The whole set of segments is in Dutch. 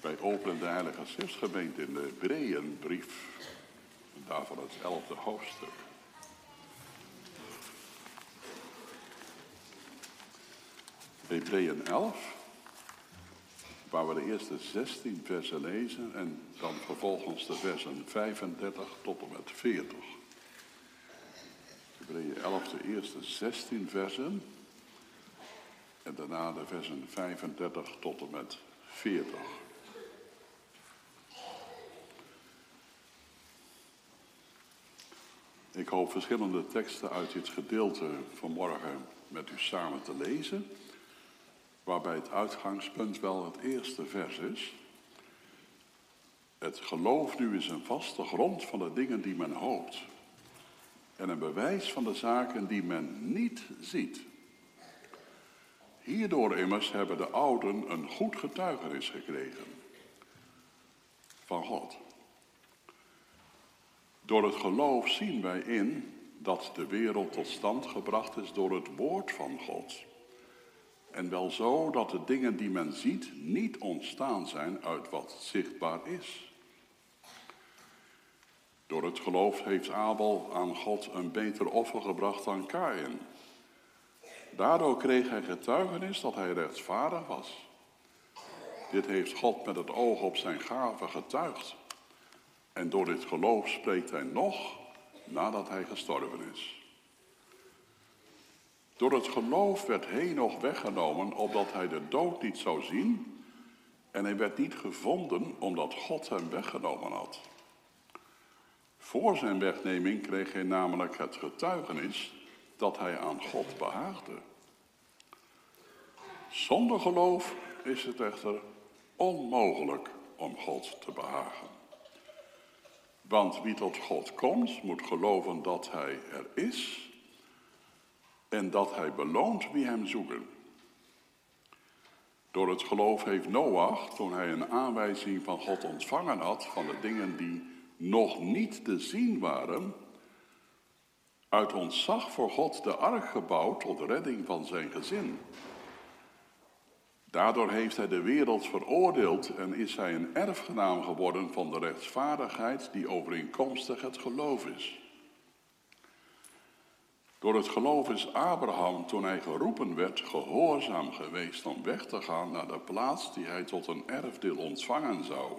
Wij openen de Heilige Schriftgemeente in de Hebreeënbrief. En daarvan het elfde hoofdstuk. Hebreeën 11, waar we de eerste 16 versen lezen en dan vervolgens de versen 35 tot en met 40. Hebreeën 11, de eerste 16 versen en daarna de versen 35 tot en met 40. Ik hoop verschillende teksten uit dit gedeelte vanmorgen met u samen te lezen, waarbij het uitgangspunt wel het eerste vers is. Het geloof nu is een vaste grond van de dingen die men hoopt en een bewijs van de zaken die men niet ziet. Hierdoor immers hebben de ouden een goed getuigenis gekregen van God. Door het geloof zien wij in dat de wereld tot stand gebracht is door het woord van God. En wel zo dat de dingen die men ziet niet ontstaan zijn uit wat zichtbaar is. Door het geloof heeft Abel aan God een beter offer gebracht dan Kain. Daardoor kreeg hij getuigenis dat hij rechtvaardig was. Dit heeft God met het oog op zijn gave getuigd. En door dit geloof spreekt hij nog nadat hij gestorven is. Door het geloof werd Henoch weggenomen opdat hij de dood niet zou zien. En hij werd niet gevonden omdat God hem weggenomen had. Voor zijn wegneming kreeg hij namelijk het getuigenis dat hij aan God behaagde. Zonder geloof is het echter onmogelijk om God te behagen. Want wie tot God komt, moet geloven dat Hij er is en dat Hij beloont wie Hem zoeken. Door het geloof heeft Noach, toen hij een aanwijzing van God ontvangen had van de dingen die nog niet te zien waren, uit ontzag voor God de ark gebouwd tot redding van zijn gezin. Daardoor heeft hij de wereld veroordeeld en is hij een erfgenaam geworden van de rechtvaardigheid die overeenkomstig het geloof is. Door het geloof is Abraham, toen hij geroepen werd, gehoorzaam geweest om weg te gaan naar de plaats die hij tot een erfdeel ontvangen zou.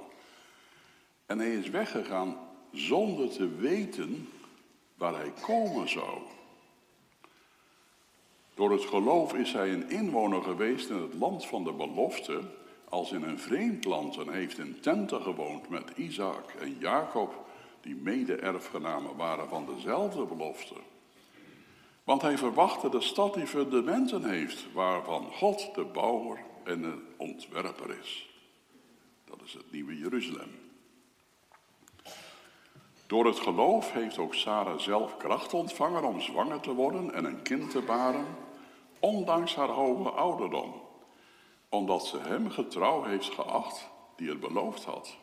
En hij is weggegaan zonder te weten waar hij komen zou. Door het geloof is hij een inwoner geweest in het land van de belofte, als in een vreemd land en heeft in tenten gewoond met Isaac en Jacob, die mede-erfgenamen waren van dezelfde belofte. Want hij verwachtte de stad die fundamenten heeft, waarvan God de bouwer en de ontwerper is. Dat is het nieuwe Jeruzalem. Door het geloof heeft ook Sarah zelf kracht ontvangen om zwanger te worden en een kind te baren, ondanks haar hoge ouderdom, omdat ze hem getrouw heeft geacht die het beloofd had.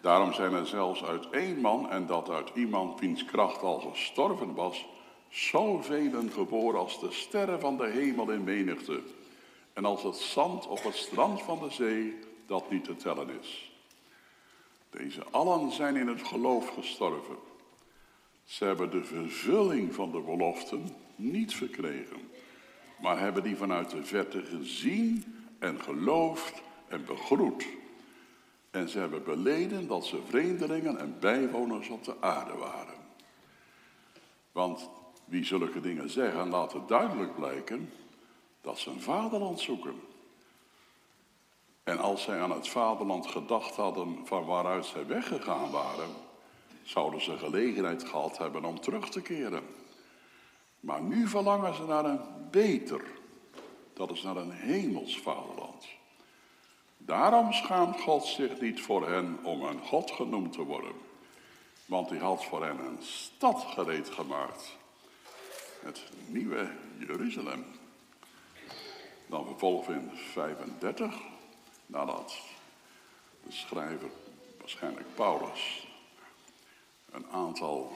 Daarom zijn er zelfs uit één man, en dat uit iemand wiens kracht al gestorven was, zoveel geboren als de sterren van de hemel in menigte, en als het zand op het strand van de zee dat niet te tellen is. Deze allen zijn in het geloof gestorven. Ze hebben de vervulling van de beloften niet verkregen, maar hebben die vanuit de verte gezien en geloofd en begroet. En ze hebben beleden dat ze vreemdelingen en bijwoners op de aarde waren. Want wie zulke dingen zeggen, laat het duidelijk blijken dat ze een vaderland zoeken. En als zij aan het vaderland gedacht hadden van waaruit zij weggegaan waren, zouden ze gelegenheid gehad hebben om terug te keren. Maar nu verlangen ze naar een beter, dat is naar een hemels vaderland. Daarom schaamt God zich niet voor hen om een God genoemd te worden. Want hij had voor hen een stad gereed gemaakt. Het nieuwe Jeruzalem. Dan vervolgens in 35 nadat de schrijver, waarschijnlijk Paulus, een aantal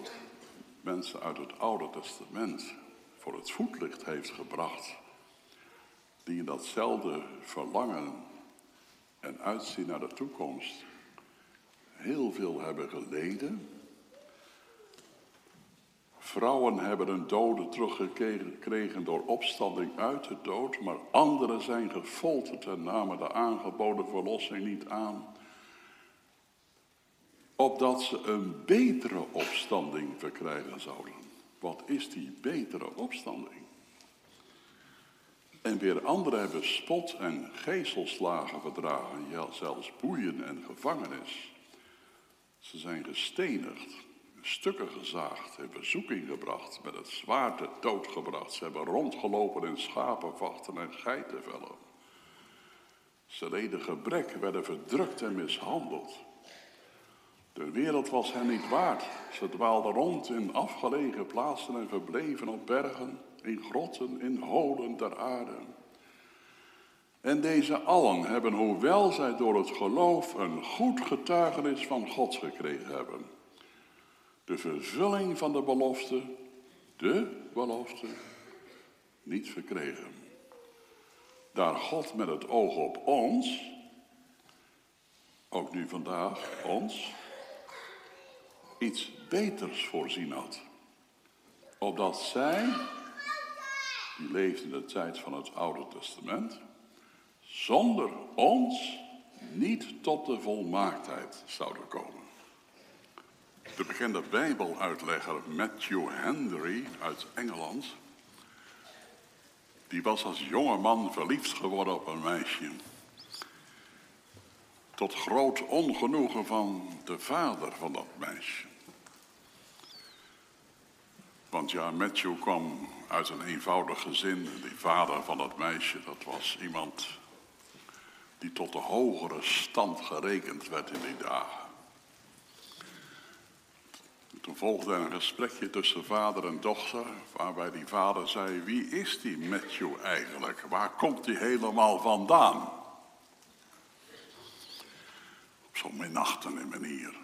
mensen uit het Oude Testament voor het voetlicht heeft gebracht, die in datzelfde verlangen en uitzien naar de toekomst heel veel hebben geleden. Vrouwen hebben een dode teruggekregen door opstanding uit de dood, maar anderen zijn gefolterd en namen de aangeboden verlossing niet aan, opdat ze een betere opstanding verkrijgen zouden. Wat is die betere opstanding? En weer anderen hebben spot en gezelslagen verdragen, zelfs boeien en gevangenis. Ze zijn gestenigd, stukken gezaagd, hebben zoeking gebracht, met het zwaard de dood gebracht. Ze hebben rondgelopen in schapenvachten en geitenvellen. Ze leden gebrek, werden verdrukt en mishandeld. De wereld was hen niet waard. Ze dwaalden rond in afgelegen plaatsen en verbleven op bergen, in grotten, in holen der aarde. En deze allen hebben, hoewel zij door het geloof een goed getuigenis van God gekregen hebben, de vervulling van de belofte, de belofte, niet verkregen. Daar God met het oog op ons, ook nu vandaag ons, iets beters voorzien had. Opdat zij, die leefden in de tijd van het Oude Testament, zonder ons niet tot de volmaaktheid zouden komen. De bekende Bijbeluitlegger Matthew Henry uit Engeland, die was als jonge man verliefd geworden op een meisje. Tot groot ongenoegen van de vader van dat meisje. Want ja, Matthew kwam uit een eenvoudig gezin. Die vader van dat meisje, dat was iemand die tot de hogere stand gerekend werd in die dagen. Toen volgde een gesprekje tussen vader en dochter, waarbij die vader zei: Wie is die Matthew eigenlijk? Waar komt hij helemaal vandaan? Op zo'n minachtende manier.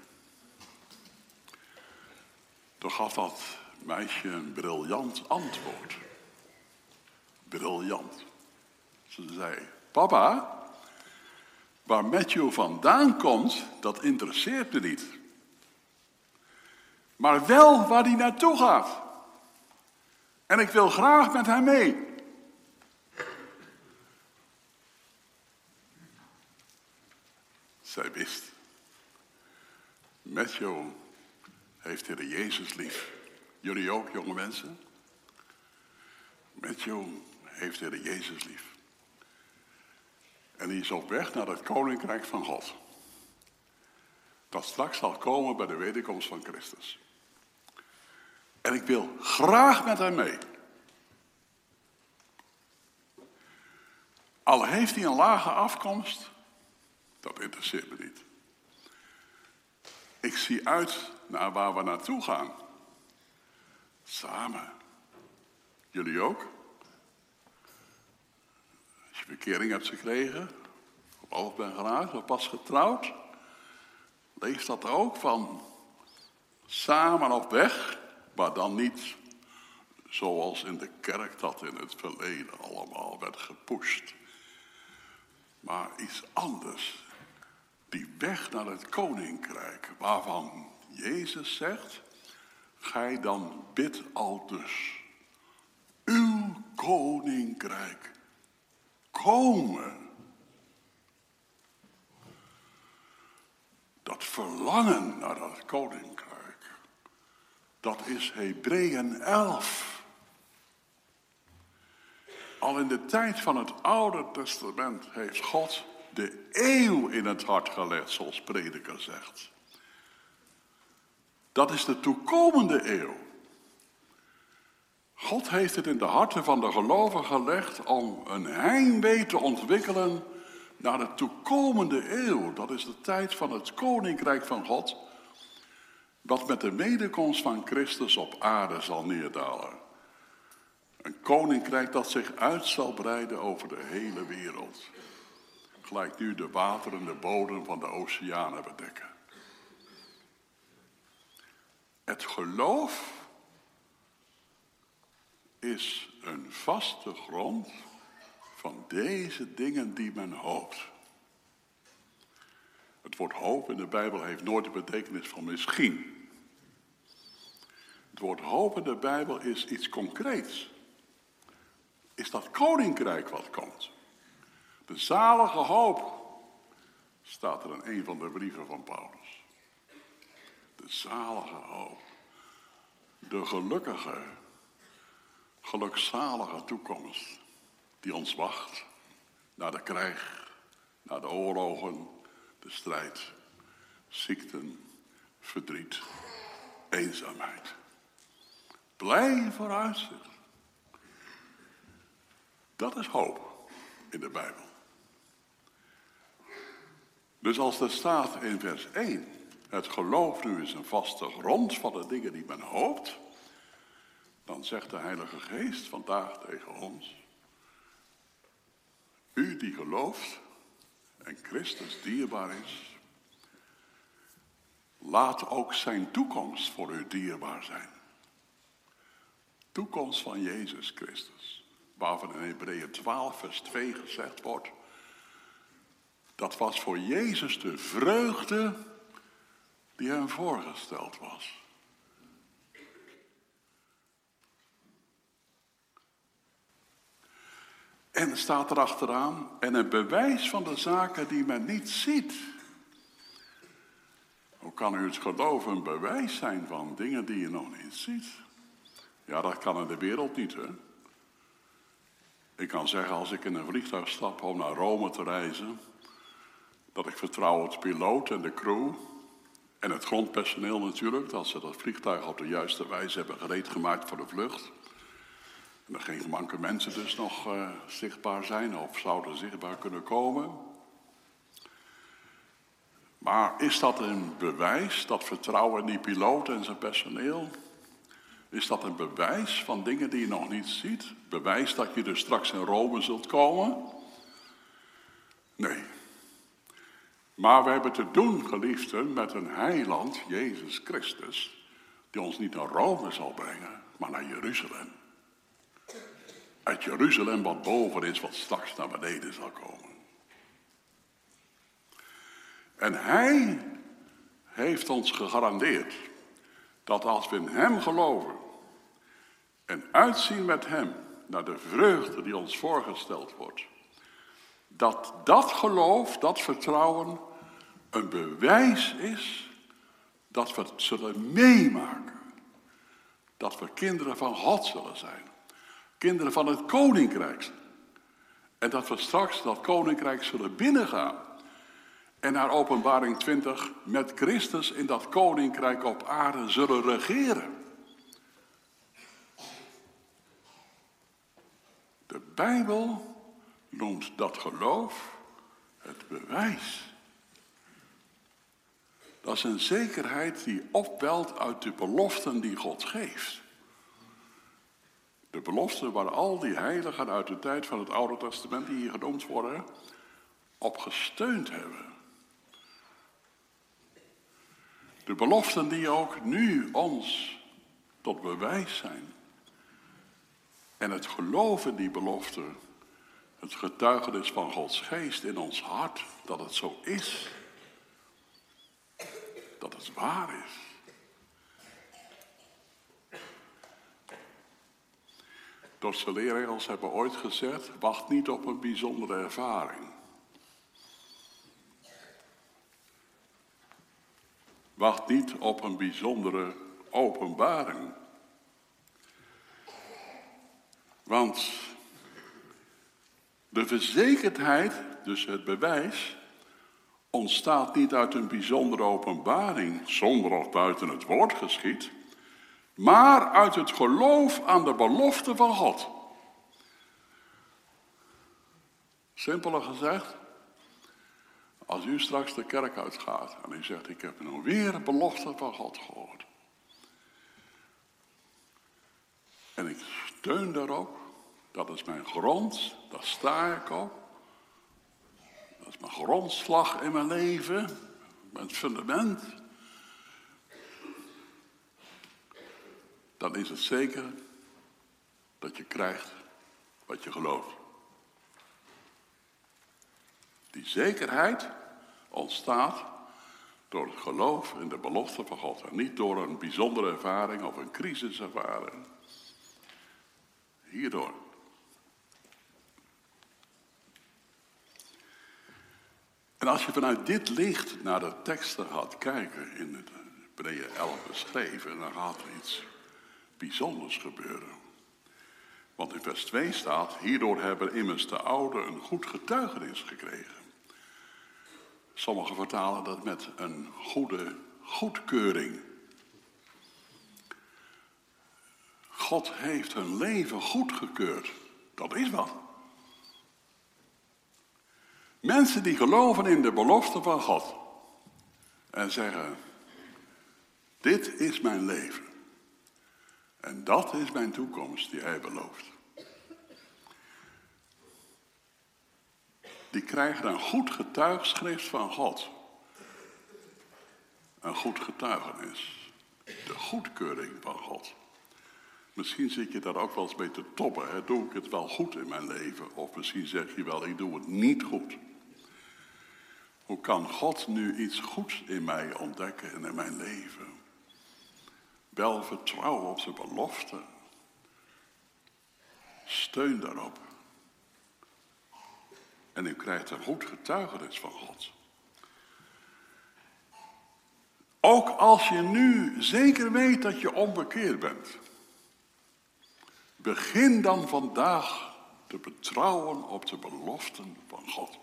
Toen gaf dat meisje een briljant antwoord. Briljant. Ze zei: Papa, Waar Matthew vandaan komt, dat interesseert me niet. Maar wel waar hij naartoe gaat. En ik wil graag met hem mee. Zij wist. Matthew heeft de Jezus lief. Jullie ook, jonge mensen? Matthew heeft de Jezus lief. En die is op weg naar het koninkrijk van God. Dat straks zal komen bij de wederkomst van Christus. En ik wil graag met hem mee. Al heeft hij een lage afkomst, dat interesseert me niet. Ik zie uit naar waar we naartoe gaan. Samen. Jullie ook? bekering hebt gekregen, of ben geraakt, of pas getrouwd, lees dat ook van samen op weg, maar dan niet zoals in de kerk dat in het verleden allemaal werd gepusht. Maar iets anders. Die weg naar het koninkrijk, waarvan Jezus zegt, gij dan bid al dus. Uw koninkrijk komen. Dat verlangen naar dat koninkrijk, dat is Hebreeën 11. Al in de tijd van het Oude Testament heeft God de eeuw in het hart gelegd, zoals prediker zegt. Dat is de toekomende eeuw. God heeft het in de harten van de gelovigen gelegd om een heimwee te ontwikkelen naar de toekomende eeuw. Dat is de tijd van het koninkrijk van God, wat met de medekomst van Christus op aarde zal neerdalen. Een koninkrijk dat zich uit zal breiden over de hele wereld. Gelijk nu de wateren de bodem van de oceanen bedekken. Het geloof is een vaste grond van deze dingen die men hoopt. woord hoop in de Bijbel heeft nooit de betekenis van misschien. Het woord hoop in de Bijbel is iets concreets. Is dat koninkrijk wat komt. De zalige hoop staat er in een van de brieven van Paulus. Zalige hoop. De gelukkige, gelukzalige toekomst die ons wacht naar de krijg, naar de oorlogen, de strijd, ziekten, verdriet, eenzaamheid. Blij vooruitzicht. Dat is hoop in de Bijbel. Dus als er staat in vers 1, het geloof nu is een vaste grond van de dingen die men hoopt, dan zegt de Heilige Geest vandaag tegen ons, u die gelooft en Christus dierbaar is, laat ook zijn toekomst voor u dierbaar zijn. Toekomst van Jezus Christus, waarvan in Hebreeën 12 vers 2 gezegd wordt, dat was voor Jezus de vreugde die hem voorgesteld was. En staat er achteraan, en een bewijs van de zaken die men niet ziet. Hoe kan u het geloven een bewijs zijn van dingen die je nog niet ziet? Ja, dat kan in de wereld niet, hè? Ik kan zeggen, als ik in een vliegtuig stap om naar Rome te reizen, dat ik vertrouw op de piloot en de crew en het grondpersoneel natuurlijk, dat ze dat vliegtuig op de juiste wijze hebben gereed gemaakt voor de vlucht. En er geen manke mensen dus nog uh, zichtbaar zijn of zouden zichtbaar kunnen komen. Maar is dat een bewijs, dat vertrouwen in die piloot en zijn personeel? Is dat een bewijs van dingen die je nog niet ziet? Bewijs dat je dus straks in Rome zult komen? Nee. Maar we hebben te doen, geliefden, met een heiland, Jezus Christus, die ons niet naar Rome zal brengen, maar naar Jeruzalem. Uit Jeruzalem wat boven is, wat straks naar beneden zal komen. En hij heeft ons gegarandeerd dat als we in hem geloven en uitzien met hem naar de vreugde die ons voorgesteld wordt, dat dat geloof, dat vertrouwen een bewijs is dat we het zullen meemaken. Dat we kinderen van God zullen zijn. Kinderen van het koninkrijk. En dat we straks dat koninkrijk zullen binnengaan. En naar openbaring 20 met Christus in dat koninkrijk op aarde zullen regeren. De Bijbel noemt dat geloof het bewijs. Dat is een zekerheid die opwelt uit de beloften die God geeft. De beloften waar al die heiligen uit de tijd van het Oude Testament, die hier genoemd worden, op gesteund hebben. De beloften die ook nu ons tot bewijs zijn. En het geloof in die beloften, het getuigenis van Gods geest in ons hart, dat het zo is. Dat het waar is. Duitse leerregels hebben ooit gezegd, wacht niet op een bijzondere ervaring. Wacht niet op een bijzondere openbaring. Want de verzekerdheid, dus het bewijs, ontstaat niet uit een bijzondere openbaring, zonder of buiten het woord geschiet, maar uit het geloof aan de belofte van God. Simpeler gezegd, als u straks de kerk uitgaat en u zegt, ik heb nou weer een belofte van God gehoord. En ik steun daarop, dat is mijn grond, daar sta ik op. Dat is mijn grondslag in mijn leven, mijn fundament. Dan is het zeker dat je krijgt wat je gelooft. Die zekerheid ontstaat Door het geloof in de belofte van God. En niet door een bijzondere ervaring of een crisiservaring. Hierdoor. En als je vanuit dit licht naar de teksten gaat kijken, in het Hebreeën 11 beschreven, dan gaat er iets bijzonders gebeuren. Want in vers 2 staat, hierdoor hebben immers de ouden een goed getuigenis gekregen. Sommigen vertalen dat met een goede goedkeuring. God heeft hun leven goedgekeurd. Dat is wat. Mensen die geloven in de belofte van God en zeggen, dit is mijn leven en dat is mijn toekomst die Hij belooft. Die krijgen een goed getuigschrift van God. Een goed getuigenis. De goedkeuring van God. Misschien zit je daar ook wel eens mee te toppen. Hè? Doe ik het wel goed in mijn leven? Of misschien zeg je wel, ik doe het niet goed. Hoe kan God nu iets goeds in mij ontdekken en in mijn leven? Wel vertrouwen op zijn belofte. Steun daarop. En u krijgt een goed getuigenis van God. Ook als je nu zeker weet dat je onbekeerd bent. Begin dan vandaag te betrouwen op de beloften van God.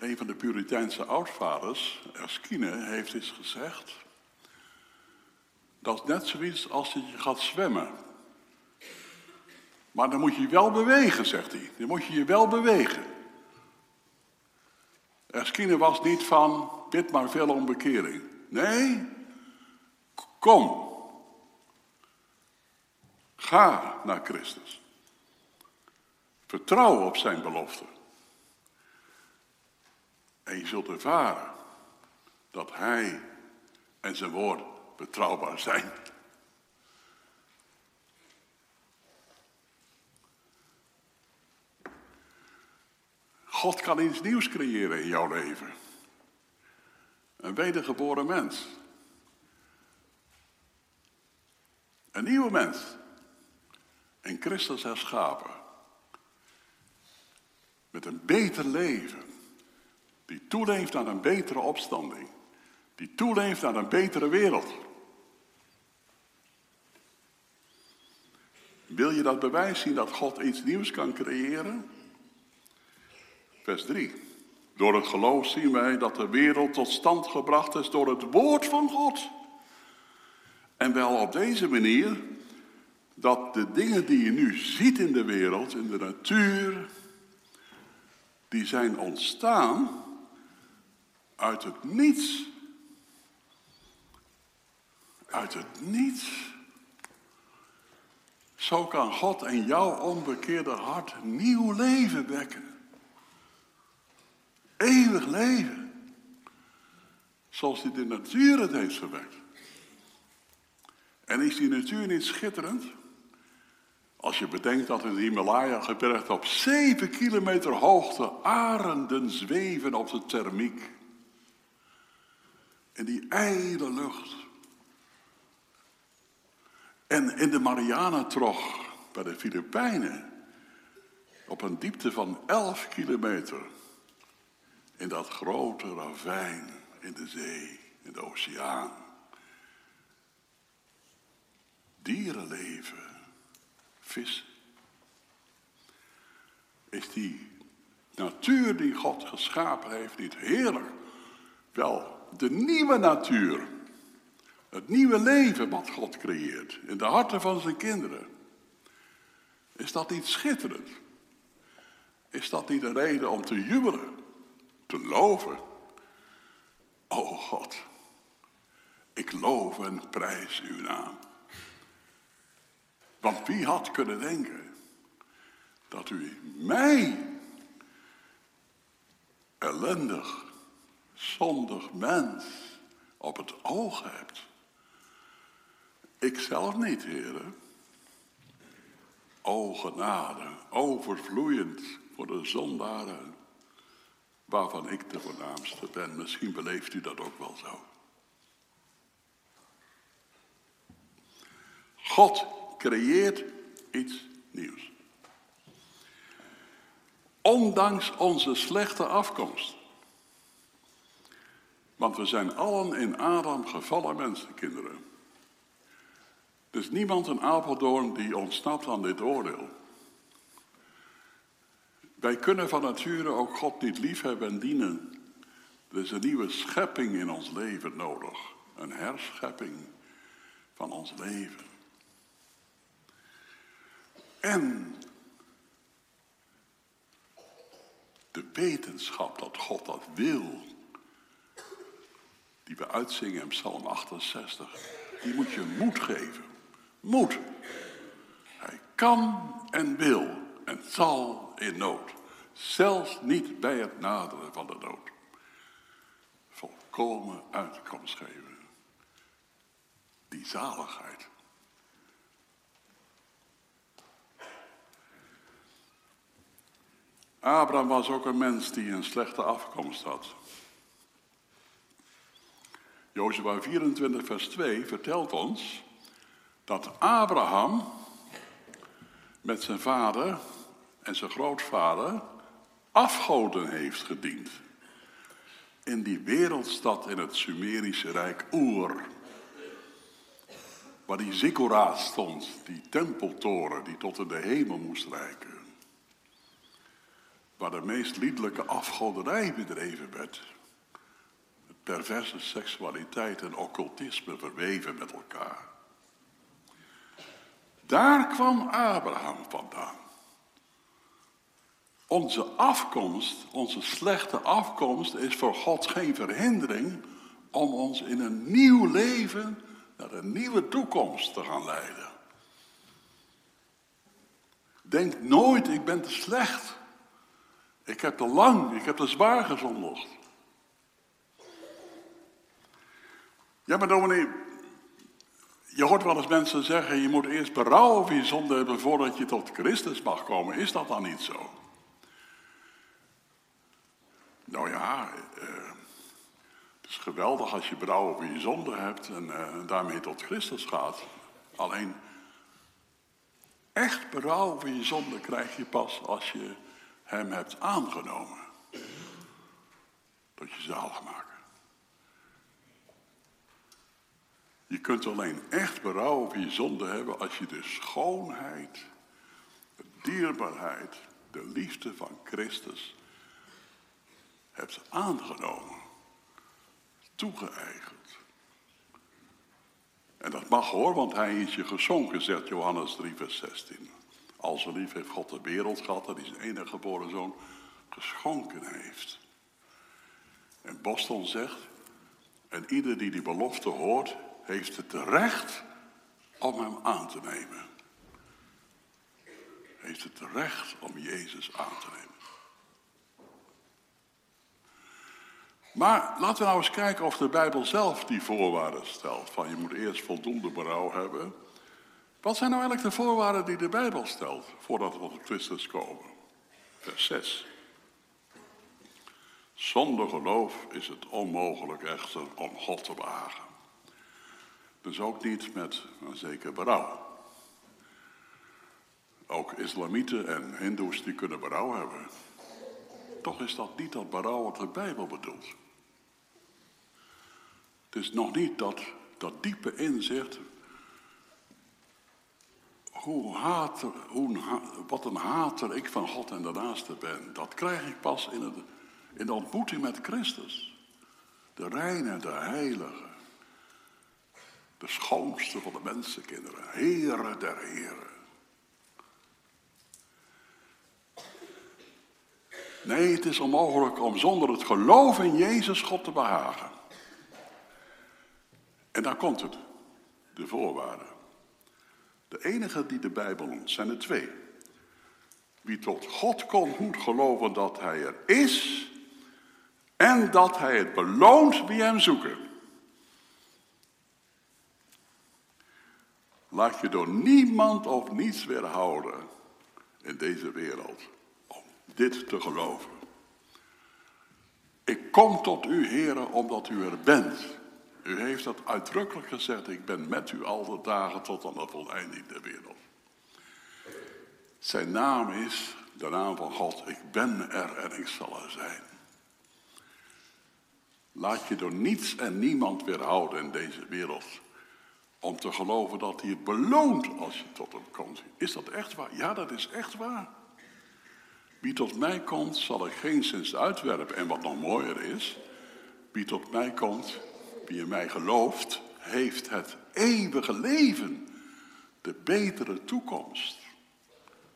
Een van de Puriteinse oudvaders, Erskine, heeft eens gezegd... dat is net zoiets als dat je gaat zwemmen. Maar dan moet je je wel bewegen, zegt hij. Dan moet je je wel bewegen. Erskine was niet van, bid maar veel om bekering. Nee, kom. Ga naar Christus. Vertrouw op zijn belofte. En je zult ervaren dat hij en zijn woord betrouwbaar zijn. God kan iets nieuws creëren in jouw leven. Een wedergeboren mens. Een nieuwe mens. In Christus herschapen. Met een beter leven. Die toeleeft aan een betere opstanding. Die toeleeft aan een betere wereld. Wil je dat bewijs zien dat God iets nieuws kan creëren? Vers 3. Door het geloof zien wij dat de wereld tot stand gebracht is door het woord van God. En wel op deze manier dat de dingen die je nu ziet in de wereld, in de natuur, die zijn ontstaan uit het niets. Uit het niets. Zo kan God in jouw onbekeerde hart nieuw leven wekken. Eeuwig leven. Zoals hij de natuur het heeft verwekt. En is die natuur niet schitterend? Als je bedenkt dat in het Himalaya-gebergte op zeven kilometer hoogte arenden zweven op de thermiek. In die ijle lucht. En in de Marianentrog bij de Filipijnen. Op een diepte van 11 kilometer in dat grote ravijn in de zee, in de oceaan. Dierenleven, vis. Is die natuur die God geschapen heeft niet heerlijk? Wel, de nieuwe natuur. Het nieuwe leven wat God creëert in de harten van zijn kinderen. Is dat niet schitterend? Is dat niet een reden om te jubelen? te loven. O God, ik loof en prijs uw naam. Want wie had kunnen denken dat u mij, ellendig, zondig mens, op het oog hebt? Ik zelf niet, heren. O genade, overvloeiend voor de zondaren, waarvan ik de voornaamste ben. Misschien beleeft u dat ook wel zo. God creëert iets nieuws. Ondanks onze slechte afkomst. Want we zijn allen in Adam gevallen mensenkinderen. Er is niemand in Apeldoorn die ontsnapt aan dit oordeel. Wij kunnen van nature ook God niet liefhebben en dienen. Er is een nieuwe schepping in ons leven nodig. Een herschepping van ons leven. En de wetenschap dat God dat wil, die we uitzingen in Psalm 68, die moet je moed geven. Moed. Hij kan en wil en zal in nood. Zelfs niet bij het naderen van de dood. Volkomen uitkomst geven. Die zaligheid. Abraham was ook een mens die een slechte afkomst had. Jozua 24, vers 2 vertelt ons dat Abraham met zijn vader en zijn grootvader afgoden heeft gediend. In die wereldstad in het Sumerische Rijk Oer. Waar die Zikora stond, die tempeltoren die tot in de hemel moest reiken. Waar de meest liedelijke afgoderij bedreven werd. Perverse seksualiteit en occultisme verweven met elkaar. Daar kwam Abraham vandaan. Onze afkomst, onze slechte afkomst, is voor God geen verhindering om ons in een nieuw leven naar een nieuwe toekomst te gaan leiden. Denk nooit, ik ben te slecht. Ik heb te lang, ik heb te zwaar gezondigd. Ja, maar dominee, je hoort wel eens mensen zeggen, je moet eerst berouw over je zonde hebben voordat je tot Christus mag komen. Is dat dan niet zo? Nou ja, eh, het is geweldig als je berouw over je zonde hebt en eh, daarmee tot Christus gaat. Alleen, echt berouw over je zonde krijg je pas als je hem hebt aangenomen. Tot je zalig maken. Je kunt alleen echt berouw over je zonde hebben als je de schoonheid, de dierbaarheid, de liefde van Christus hebt aangenomen, toegeëigend. En dat mag hoor, want hij is je gezonken, zegt Johannes 3, vers 16. Als zo lief heeft God de wereld gehad, dat hij zijn enige geboren zoon geschonken heeft. En Boston zegt, en ieder die die belofte hoort, heeft het recht om hem aan te nemen. Heeft het recht om Jezus aan te nemen. Maar laten we nou eens kijken of de Bijbel zelf die voorwaarden stelt. Van je moet eerst voldoende berouw hebben. Wat zijn nou eigenlijk de voorwaarden die de Bijbel stelt voordat we tot Christus komen? Vers 6. Zonder geloof is het onmogelijk echter om God te behagen. Dus ook niet met een zeker berouw. Ook islamieten en hindoes die kunnen berouw hebben. Toch is dat niet dat berouw wat de Bijbel bedoelt. Het is nog niet dat, dat diepe inzicht. Hoe hater, hoe, wat een hater ik van God en de naaste ben. Dat krijg ik pas in, het, in de ontmoeting met Christus. De reine, de heilige. De schoonste van de mensenkinderen. Heren der heren. Nee, het is onmogelijk om zonder het geloof in Jezus God te behagen. En daar komt het, de voorwaarden. De enige die de Bijbel noemt zijn er twee. Wie tot God komt moet geloven dat Hij er is en dat Hij het beloont wie Hem zoeken. Laat je door niemand of niets weerhouden in deze wereld om dit te geloven. Ik kom tot u, heren, omdat u er bent. U heeft dat uitdrukkelijk gezegd, ik ben met u al de dagen tot aan de voleinding der wereld. Zijn naam is de naam van God, ik ben er en ik zal er zijn. Laat je door niets en niemand weerhouden in deze wereld om te geloven dat hij het beloont als je tot hem komt. Is dat echt waar? Ja, dat is echt waar. Wie tot mij komt, zal ik geen zins uitwerpen. En wat nog mooier is, wie tot mij komt, wie in mij gelooft, heeft het eeuwige leven, de betere toekomst,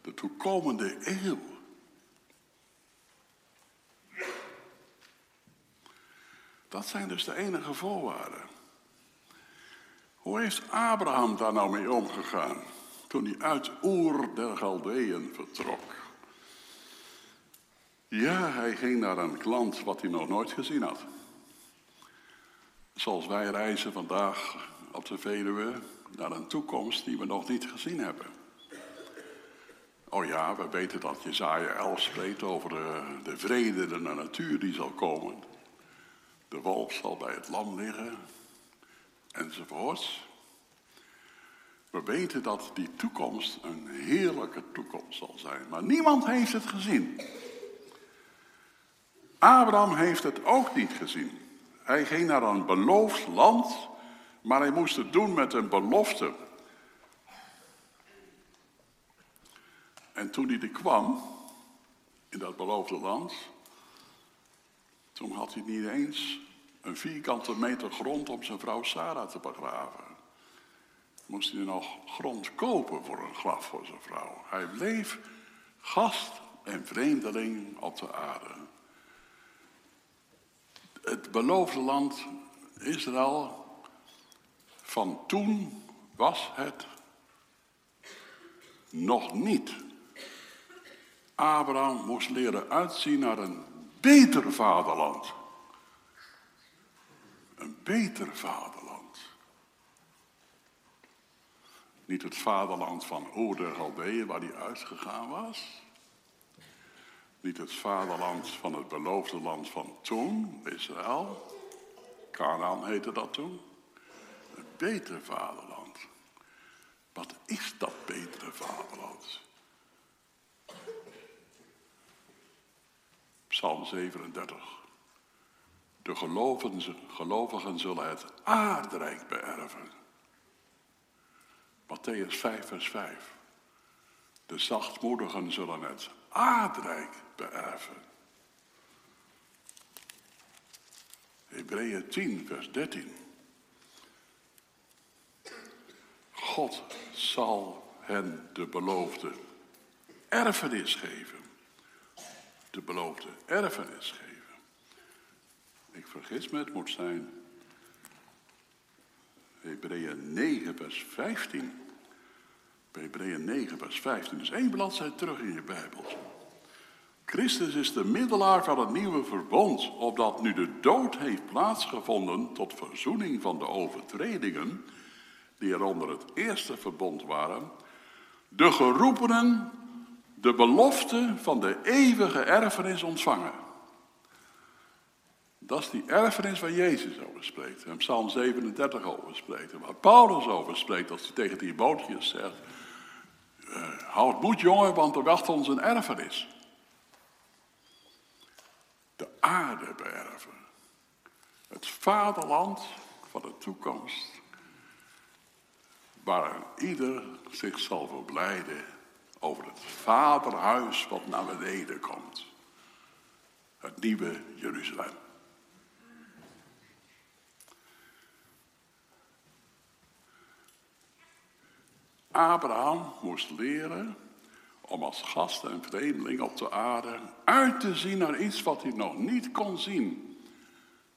de toekomende eeuw. Dat zijn dus de enige voorwaarden. Hoe heeft Abraham daar nou mee omgegaan toen hij uit Oer der Galdeën vertrok? Ja, hij ging naar een land wat hij nog nooit gezien had. Zoals wij reizen vandaag op de Veluwe naar een toekomst die we nog niet gezien hebben. Oh ja, we weten dat Jezaja 11 spreekt over de, de vrede, de natuur die zal komen. De wolf zal bij het lam liggen, enzovoorts. We weten dat die toekomst een heerlijke toekomst zal zijn, maar niemand heeft het gezien. Abraham heeft het ook niet gezien. Hij ging naar een beloofd land, maar hij moest het doen met een belofte. En toen hij er kwam, in dat beloofde land, toen had hij niet eens een vierkante meter grond om zijn vrouw Sarah te begraven. Moest hij nog grond kopen voor een graf voor zijn vrouw. Hij bleef gast en vreemdeling op de aarde. Het beloofde land Israël van toen was het nog niet. Abraham moest leren uitzien naar een beter vaderland. Een beter vaderland. Niet het vaderland van Oer der Galdeeën waar hij uitgegaan was. Niet het vaderland van het beloofde land van toen, Israël. Canaan heette dat toen. Een beter vaderland. Wat is dat betere vaderland? Psalm 37. De gelovigen zullen het aardrijk beërven. Matthäus 5, vers 5. De zachtmoedigen zullen het aardrijk beërven. Hebreeën 10, vers 13. God zal hen de beloofde erfenis geven. De beloofde erfenis geven. Ik vergis me, het moet zijn Hebreeën 9, vers 15. Hebreeën 9, vers 15. Dus één bladzijde terug in je Bijbel. Christus is de middelaar van het nieuwe verbond, opdat nu de dood heeft plaatsgevonden tot verzoening van de overtredingen, die er onder het eerste verbond waren, de geroepenen de belofte van de eeuwige erfenis ontvangen. Dat is die erfenis waar Jezus over spreekt. En Psalm 37 over spreekt. En waar Paulus over spreekt als hij tegen die bootjes zegt. Uh, houd moed jongen, want er wacht ons een erfenis. De aarde beërven. Het vaderland van de toekomst. Waar ieder zich zal verblijden over het vaderhuis wat naar beneden komt. Het nieuwe Jeruzalem. Abraham moest leren om als gast en vreemdeling op de aarde uit te zien naar iets wat hij nog niet kon zien.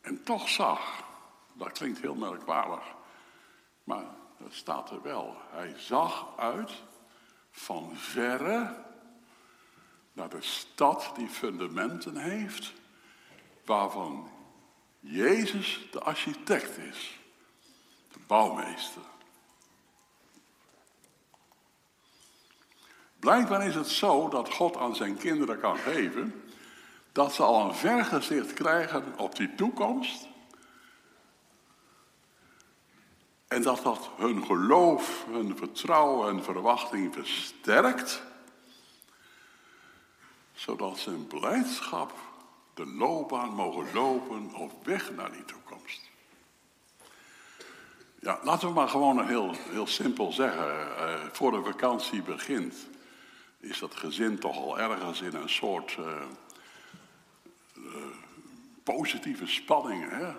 En toch zag. Dat klinkt heel merkwaardig. Maar dat staat er wel. Hij zag uit van verre naar de stad die fundamenten heeft, waarvan Jezus de architect is, de bouwmeester. Blijkbaar is het zo dat God aan zijn kinderen kan geven dat ze al een vergezicht krijgen op die toekomst. En dat dat hun geloof, hun vertrouwen en verwachting versterkt. Zodat ze in blijdschap de loopbaan mogen lopen op weg naar die toekomst. Ja, laten we maar gewoon heel, heel simpel zeggen. Uh, voor de vakantie begint, is dat gezin toch al ergens in een soort uh, uh, positieve spanning. Hè?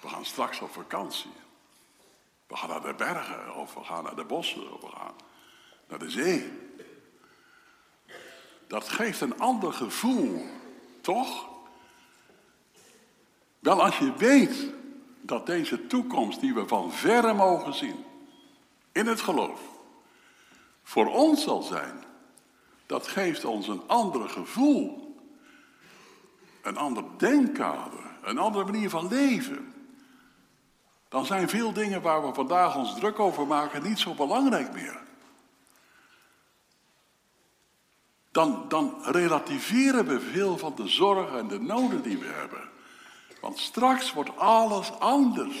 We gaan straks op vakantie. We gaan naar de bergen, of we gaan naar de bossen, of we gaan naar de zee. Dat geeft een ander gevoel, toch? Wel als je weet dat deze toekomst die we van verre mogen zien, in het geloof, voor ons zal zijn, dat geeft ons een ander gevoel, een ander denkkader, een andere manier van leven. Dan zijn veel dingen waar we vandaag ons druk over maken niet zo belangrijk meer. Dan, dan relativeren we veel van de zorgen en de noden die we hebben. Want straks wordt alles anders.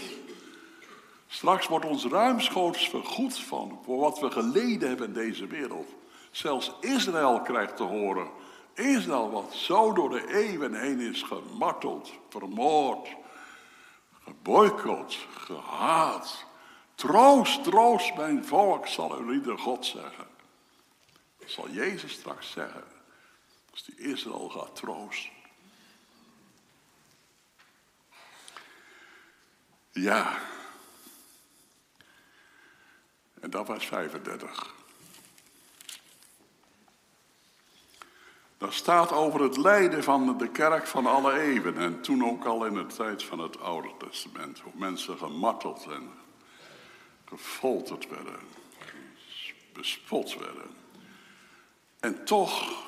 Straks wordt ons ruimschoots vergoed van voor wat we geleden hebben in deze wereld. Zelfs Israël krijgt te horen. Israël wat zo door de eeuwen heen is gemarteld, vermoord, geboycott, gehaat. Troost, troost mijn volk, zal u ieder God zeggen. Dat zal Jezus straks zeggen. Als die Israël gaat troosten. Ja. En dat was 35. Dat staat over het lijden van de kerk van alle eeuwen. En toen ook al in de tijd van het Oude Testament. Hoe mensen gemarteld en gefolterd werden. Bespot werden. En toch,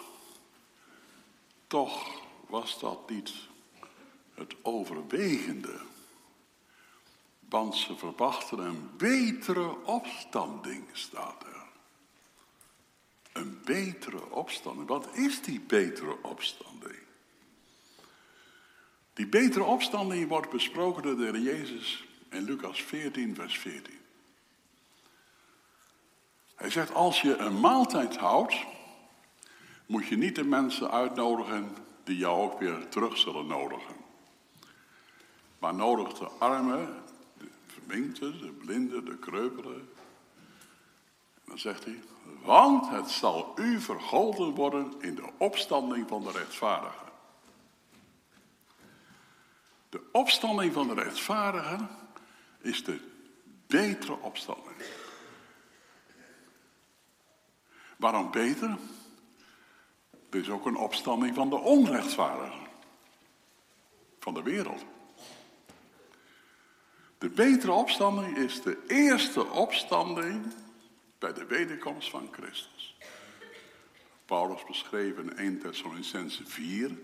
toch was dat niet het overwegende. Want ze verwachten een betere opstanding, staat er. Een betere opstanding. Wat is die betere opstanding? Die betere opstanding wordt besproken door de Heer Jezus in Lucas 14, vers 14. Hij zegt, als je een maaltijd houdt, moet je niet de mensen uitnodigen die jou ook weer terug zullen nodigen. Maar nodig de armen, de verminkte, de kreupelen. En dan zegt hij, want het zal u vergolden worden in de opstanding van de rechtvaardigen. De opstanding van de rechtvaardigen is de betere opstanding. Waarom beter? Er is ook een opstanding van de onrechtvaardigen. Van de wereld. De betere opstanding is de eerste opstanding bij de wederkomst van Christus. Paulus beschreef in 1 Thessalonicense 4.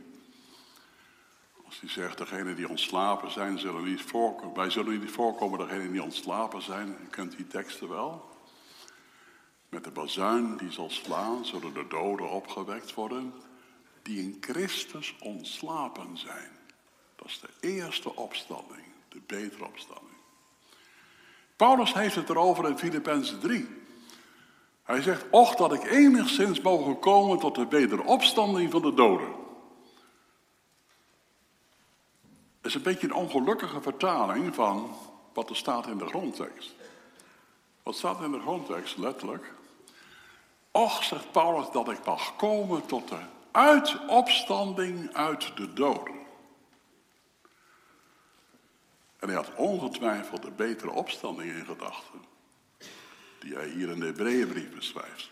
Als hij zegt, degenen die ontslapen zijn, zullen niet voorkomen. Wij zullen niet voorkomen, degenen die ontslapen zijn. U kent die teksten wel. Met de bazuin die zal slaan, zullen de doden opgewekt worden. Die in Christus ontslapen zijn. Dat is de eerste opstanding, de betere opstanding. Paulus heeft het erover in Filippenzen 3. Hij zegt, och dat ik enigszins mogen komen tot de wederopstanding van de doden. Dat is een beetje een ongelukkige vertaling van wat er staat in de grondtekst. Wat staat in de grondtekst letterlijk? Och, zegt Paulus, dat ik mag komen tot de uitopstanding uit de doden. En hij had ongetwijfeld de betere opstanding in gedachten die hij hier in de Hebreeënbrief beschrijft.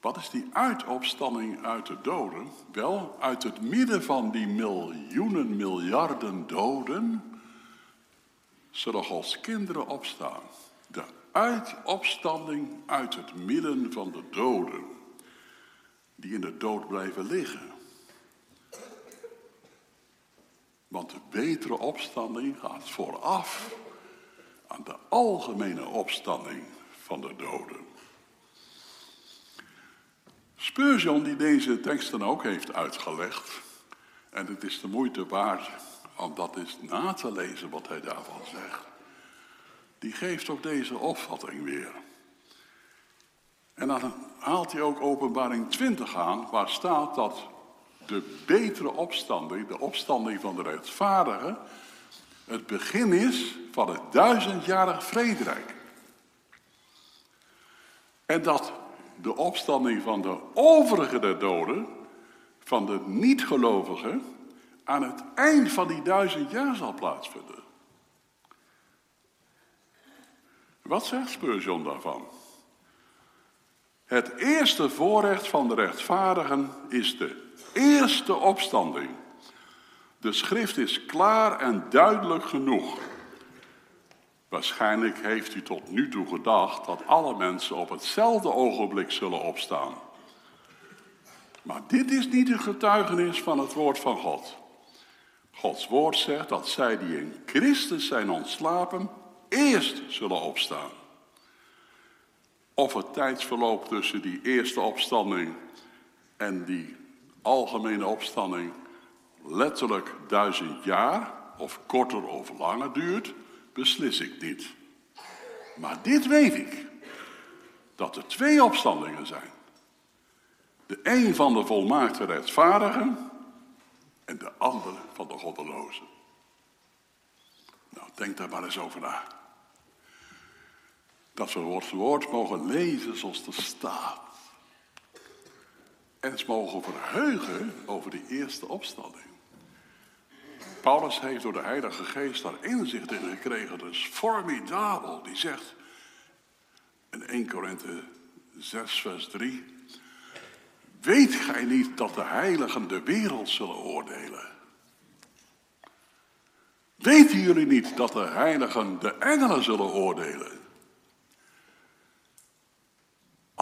Wat is die uitopstanding uit de doden? Wel, uit het midden van die miljoenen, miljarden doden zullen als kinderen opstaan. De uitopstanding uit het midden van de doden, die in de dood blijven liggen. Want de betere opstanding gaat vooraf aan de algemene opstanding van de doden. Spurgeon, die deze teksten ook heeft uitgelegd, en het is de moeite waard om dat eens na te lezen wat hij daarvan zegt, die geeft ook deze opvatting weer. En dan haalt hij ook openbaring 20 aan, waar staat dat de betere opstanding, de opstanding van de rechtvaardigen, het begin is van het duizendjarig vrederijk. En dat de opstanding van de overige der doden, van de niet-gelovigen, aan het eind van die duizend jaar zal plaatsvinden. Wat zegt Spurgeon daarvan? Het eerste voorrecht van de rechtvaardigen is de eerste opstanding. De schrift is klaar en duidelijk genoeg. Waarschijnlijk heeft u tot nu toe gedacht dat alle mensen op hetzelfde ogenblik zullen opstaan. Maar dit is niet een getuigenis van het woord van God. Gods woord zegt dat zij die in Christus zijn ontslapen, eerst zullen opstaan. Of het tijdsverloop tussen die eerste opstanding en die algemene opstanding letterlijk duizend jaar of korter of langer duurt, beslis ik niet. Maar dit weet ik, dat er twee opstandingen zijn. De een van de volmaakte rechtvaardigen en de andere van de goddelozen. Nou, denk daar maar eens over na. Dat we het woord mogen lezen zoals het staat. En eens mogen verheugen over die eerste opstanding. Paulus heeft door de Heilige Geest daar inzicht in gekregen. Dat is formidabel. Die zegt in 1 Korinthe 6, vers 3. Weet gij niet dat de heiligen de wereld zullen oordelen? Weten jullie niet dat de heiligen de engelen zullen oordelen?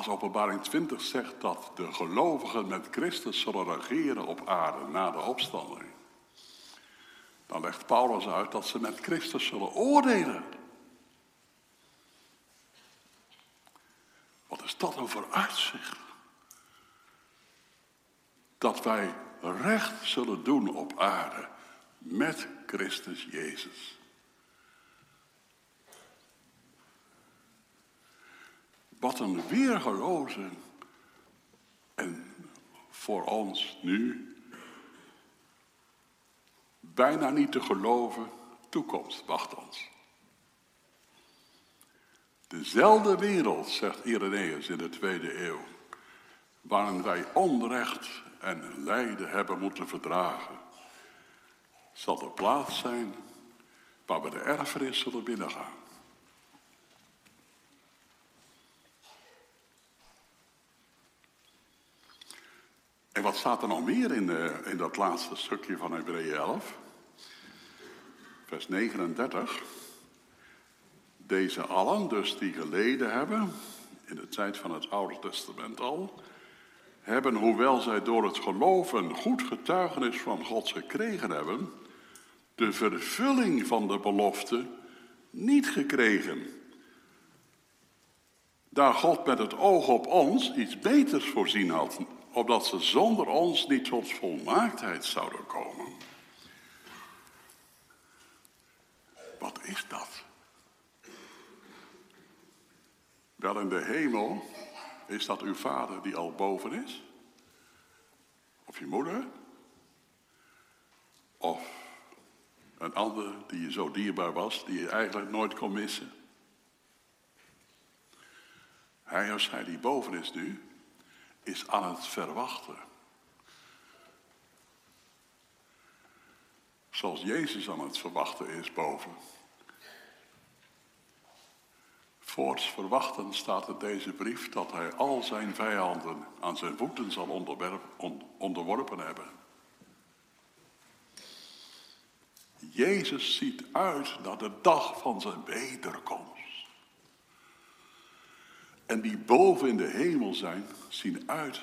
Als openbaring 20 zegt dat de gelovigen met Christus zullen regeren op aarde na de opstanding. Dan legt Paulus uit dat ze met Christus zullen oordelen. Wat is dat een vooruitzicht? Dat wij recht zullen doen op aarde met Christus Jezus. Wat een weergeloze en voor ons nu bijna niet te geloven toekomst wacht ons. Dezelfde wereld, zegt Irenaeus in de tweede eeuw, waarin wij onrecht en lijden hebben moeten verdragen, zal de plaats zijn waar we de erfenis zullen binnengaan. En wat staat er nog meer in, de, in dat laatste stukje van Hebreeën 11? Vers 39. Deze allen, dus die geleden hebben, in de tijd van het Oude Testament al, hebben, hoewel zij door het geloven goed getuigenis van God gekregen hebben, de vervulling van de belofte niet gekregen. Daar God met het oog op ons iets beters voorzien had, opdat ze zonder ons niet tot volmaaktheid zouden komen. Wat is dat? Wel in de hemel is dat uw vader die al boven is? Of je moeder? Of een ander die je zo dierbaar was, die je eigenlijk nooit kon missen? Hij als hij die boven is nu, is aan het verwachten. Zoals Jezus aan het verwachten is boven. Voorts verwachten staat in deze brief dat hij al zijn vijanden aan zijn voeten zal onderworpen hebben. Jezus ziet uit naar de dag van zijn wederkomst. En die boven in de hemel zijn, zien uit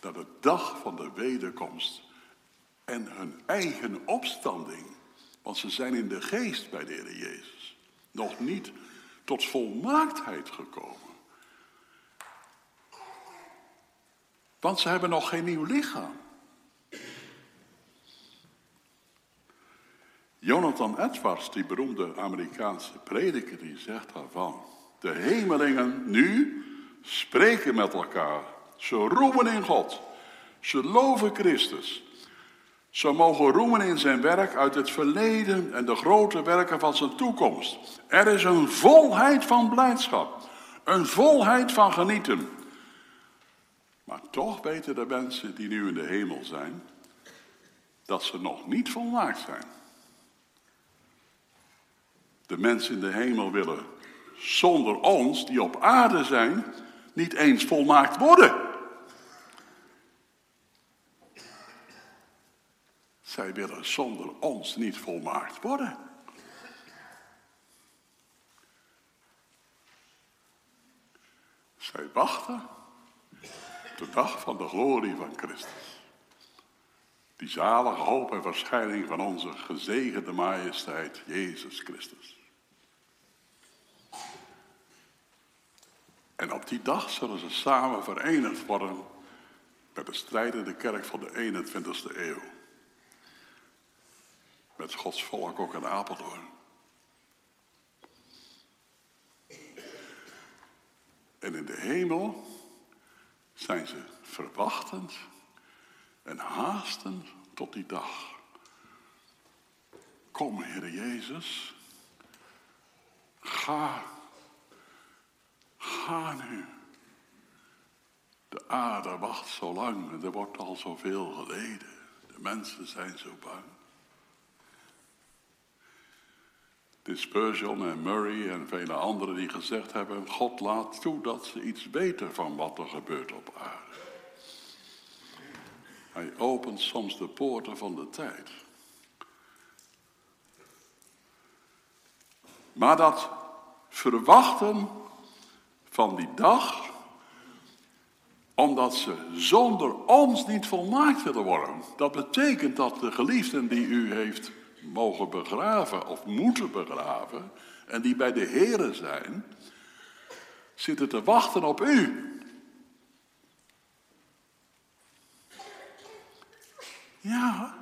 naar de dag van de wederkomst en hun eigen opstanding. Want ze zijn in de geest bij de Heer Jezus. Nog niet tot volmaaktheid gekomen. Want ze hebben nog geen nieuw lichaam. Jonathan Edwards, die beroemde Amerikaanse prediker, die zegt daarvan: De hemelingen nu spreken met elkaar. Ze roemen in God. Ze loven Christus. Ze mogen roemen in zijn werk uit het verleden en de grote werken van zijn toekomst. Er is een volheid van blijdschap, een volheid van genieten. Maar toch weten de mensen die nu in de hemel zijn, dat ze nog niet volmaakt zijn. De mensen in de hemel willen zonder ons, die op aarde zijn, niet eens volmaakt worden. Zij willen zonder ons niet volmaakt worden. Zij wachten op de dag van de glorie van Christus. Die zalige hoop en verschijning van onze gezegende majesteit Jezus Christus. En op die dag zullen ze samen verenigd worden met de strijdende kerk van de 21ste eeuw met Gods volk ook in Apeldoorn. En in de hemel zijn ze verwachtend en haastend tot die dag. Kom, Heer Jezus, ga, ga nu. De aarde wacht zo lang er wordt al zoveel geleden. De mensen zijn zo bang. Spurgeon en Murray en vele anderen die gezegd hebben: God laat toe dat ze iets weten van wat er gebeurt op aarde. Hij opent soms de poorten van de tijd. Maar dat verwachten van die dag, omdat ze zonder ons niet volmaakt willen worden, dat betekent dat de geliefden die u heeft mogen begraven of moeten begraven en die bij de Here zijn, zitten te wachten op u. Ja,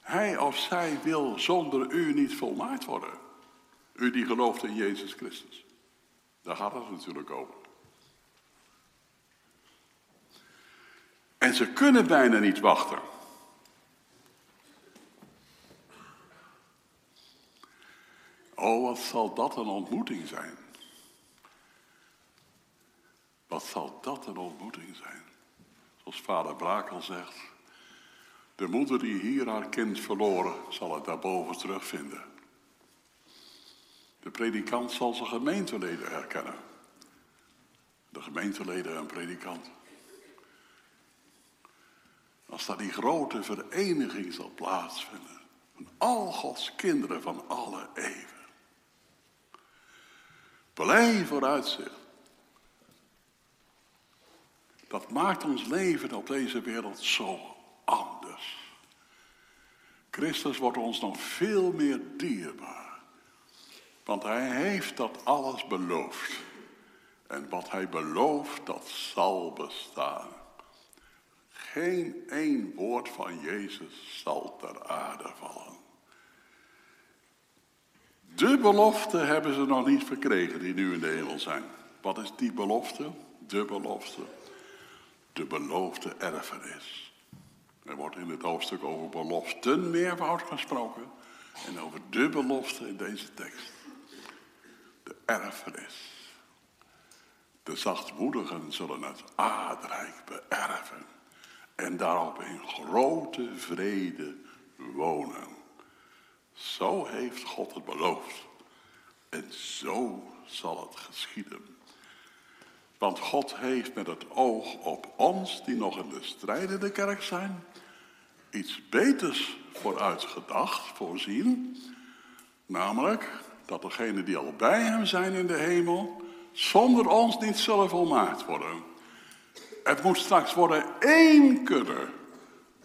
hij of zij wil zonder u niet volmaakt worden. U die gelooft in Jezus Christus. Daar gaat het natuurlijk over. En ze kunnen bijna niet wachten. Oh, wat zal dat een ontmoeting zijn. Wat zal dat een ontmoeting zijn. Zoals vader Brakel zegt. De moeder die hier haar kind verloren, zal het daarboven terugvinden. De predikant zal zijn gemeenteleden herkennen. De gemeenteleden en predikant. Als daar die grote vereniging zal plaatsvinden. Van al Gods kinderen van alle eeuwen. Blij vooruitzicht. Dat maakt ons leven op deze wereld zo anders. Christus wordt ons nog veel meer dierbaar. Want hij heeft dat alles beloofd. En wat hij belooft, dat zal bestaan. Geen één woord van Jezus zal ter aarde vallen. De belofte hebben ze nog niet verkregen die nu in de hemel zijn. Wat is die belofte? De belofte. De beloofde erfenis. Er wordt in het hoofdstuk over beloften meervoud gesproken. En over de belofte in deze tekst. Erfenis. De zachtmoedigen zullen het aardrijk beërven. En daarop in grote vrede wonen. Zo heeft God het beloofd. En zo zal het geschieden. Want God heeft met het oog op ons, die nog in de strijdende kerk zijn, iets beters vooruitgedacht, voorzien. Namelijk dat degenen die al bij hem zijn in de hemel, zonder ons niet zullen volmaakt worden. Het moet straks worden één kudde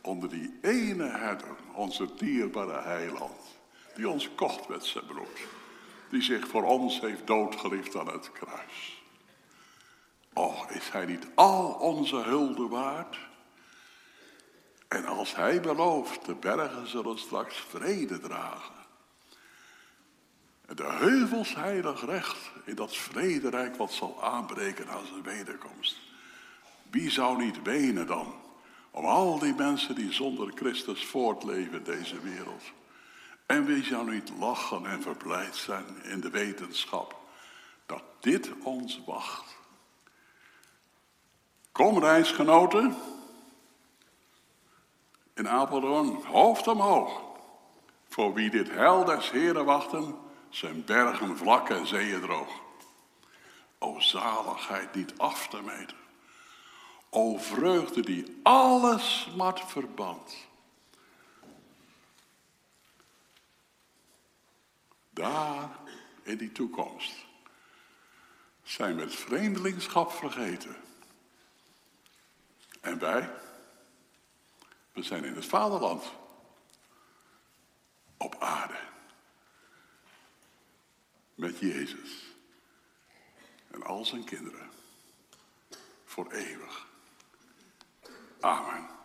onder die ene herder, onze dierbare heiland die ons kocht met zijn bloed. Die zich voor ons heeft doodgeliefd aan het kruis. Och, is hij niet al onze hulde waard? En als hij belooft, de bergen zullen straks vrede dragen. De heuvels heilig recht in dat vrederijk wat zal aanbreken aan zijn wederkomst. Wie zou niet wenen dan om al die mensen die zonder Christus voortleven in deze wereld? En wie zou niet lachen en verblijd zijn in de wetenschap dat dit ons wacht? Kom reisgenoten, in Apeldoorn, hoofd omhoog. Voor wie dit heil des Heren wachten, zijn bergen vlak en zeeën droog. O zaligheid niet af te meten. O vreugde die alle smart verband. Daar in die toekomst zijn we het vreemdelingschap vergeten. En wij? We zijn in het vaderland. Op aarde. Met Jezus. En al zijn kinderen. Voor eeuwig. Amen.